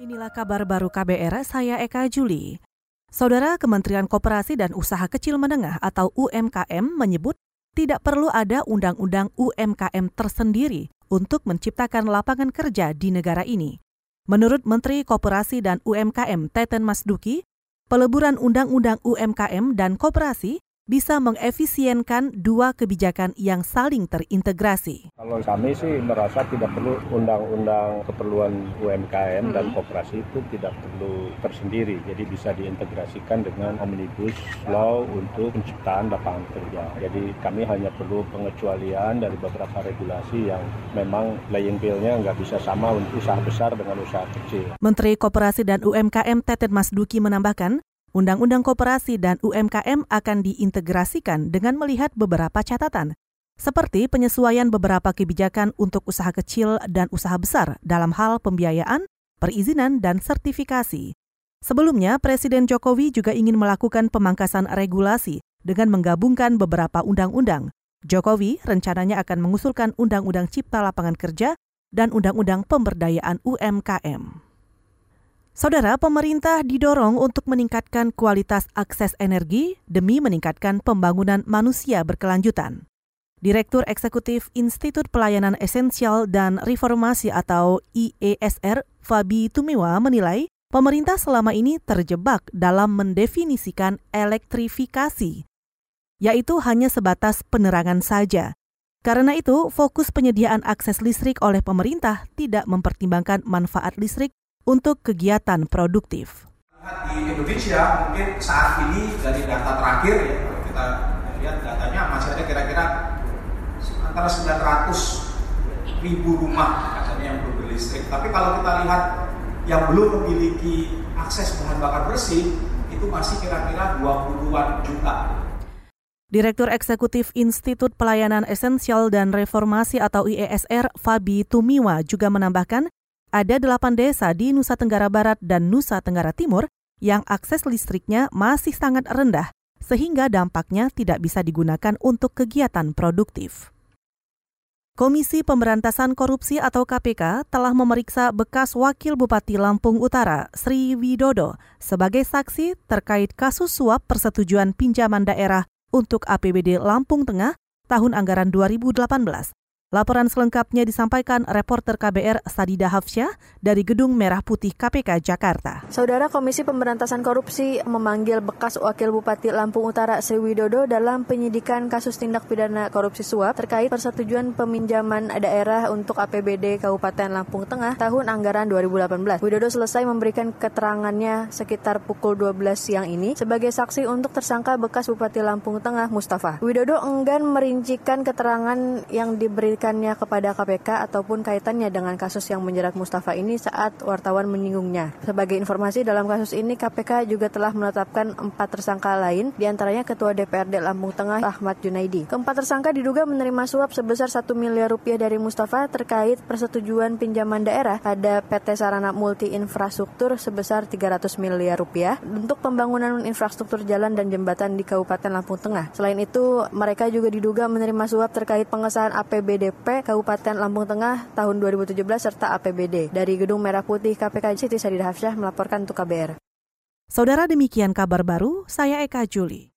Inilah kabar baru KBR, saya Eka Juli. Saudara Kementerian Koperasi dan Usaha Kecil Menengah atau UMKM menyebut tidak perlu ada undang-undang UMKM tersendiri untuk menciptakan lapangan kerja di negara ini. Menurut Menteri Koperasi dan UMKM Teten Masduki, peleburan undang-undang UMKM dan koperasi bisa mengefisienkan dua kebijakan yang saling terintegrasi. Kalau kami sih merasa tidak perlu undang-undang keperluan UMKM hmm. dan koperasi itu tidak perlu tersendiri, jadi bisa diintegrasikan dengan omnibus law untuk penciptaan lapangan kerja. Jadi kami hanya perlu pengecualian dari beberapa regulasi yang memang playing field-nya nggak bisa sama untuk usaha besar dengan usaha kecil. Menteri Koperasi dan UMKM Teten Masduki menambahkan, Undang-undang Koperasi dan UMKM akan diintegrasikan dengan melihat beberapa catatan, seperti penyesuaian beberapa kebijakan untuk usaha kecil dan usaha besar dalam hal pembiayaan, perizinan, dan sertifikasi. Sebelumnya, Presiden Jokowi juga ingin melakukan pemangkasan regulasi dengan menggabungkan beberapa undang-undang. Jokowi rencananya akan mengusulkan Undang-Undang Cipta Lapangan Kerja dan Undang-Undang Pemberdayaan UMKM. Saudara, pemerintah didorong untuk meningkatkan kualitas akses energi demi meningkatkan pembangunan manusia berkelanjutan. Direktur Eksekutif Institut Pelayanan Esensial dan Reformasi atau IESR, Fabi Tumiwa menilai pemerintah selama ini terjebak dalam mendefinisikan elektrifikasi, yaitu hanya sebatas penerangan saja. Karena itu, fokus penyediaan akses listrik oleh pemerintah tidak mempertimbangkan manfaat listrik untuk kegiatan produktif. Di Indonesia mungkin saat ini dari data terakhir ya kita lihat datanya masih ada kira-kira antara 900 ribu rumah katanya yang belum berlistrik. Tapi kalau kita lihat yang belum memiliki akses bahan bakar bersih itu masih kira-kira 20-an juta. Direktur Eksekutif Institut Pelayanan Esensial dan Reformasi atau IESR, Fabi Tumiwa, juga menambahkan ada delapan desa di Nusa Tenggara Barat dan Nusa Tenggara Timur yang akses listriknya masih sangat rendah, sehingga dampaknya tidak bisa digunakan untuk kegiatan produktif. Komisi Pemberantasan Korupsi atau KPK telah memeriksa bekas Wakil Bupati Lampung Utara, Sri Widodo, sebagai saksi terkait kasus suap persetujuan pinjaman daerah untuk APBD Lampung Tengah tahun anggaran 2018. Laporan selengkapnya disampaikan reporter KBR Sadida Hafsyah dari Gedung Merah Putih KPK Jakarta. Saudara Komisi Pemberantasan Korupsi memanggil bekas Wakil Bupati Lampung Utara Sri Widodo dalam penyidikan kasus tindak pidana korupsi suap terkait persetujuan peminjaman daerah untuk APBD Kabupaten Lampung Tengah tahun anggaran 2018. Widodo selesai memberikan keterangannya sekitar pukul 12 siang ini sebagai saksi untuk tersangka bekas Bupati Lampung Tengah Mustafa. Widodo enggan merincikan keterangan yang diberi diberikannya kepada KPK ataupun kaitannya dengan kasus yang menjerat Mustafa ini saat wartawan menyinggungnya. Sebagai informasi dalam kasus ini KPK juga telah menetapkan empat tersangka lain, di antaranya Ketua DPRD Lampung Tengah Ahmad Junaidi. Keempat tersangka diduga menerima suap sebesar 1 miliar rupiah dari Mustafa terkait persetujuan pinjaman daerah pada PT Sarana Multi Infrastruktur sebesar 300 miliar rupiah untuk pembangunan infrastruktur jalan dan jembatan di Kabupaten Lampung Tengah. Selain itu, mereka juga diduga menerima suap terkait pengesahan APBD KPP Kabupaten Lampung Tengah tahun 2017 serta APBD. Dari Gedung Merah Putih KPK Siti Sadidah Hafsyah melaporkan untuk KBR. Saudara demikian kabar baru, saya Eka Juli.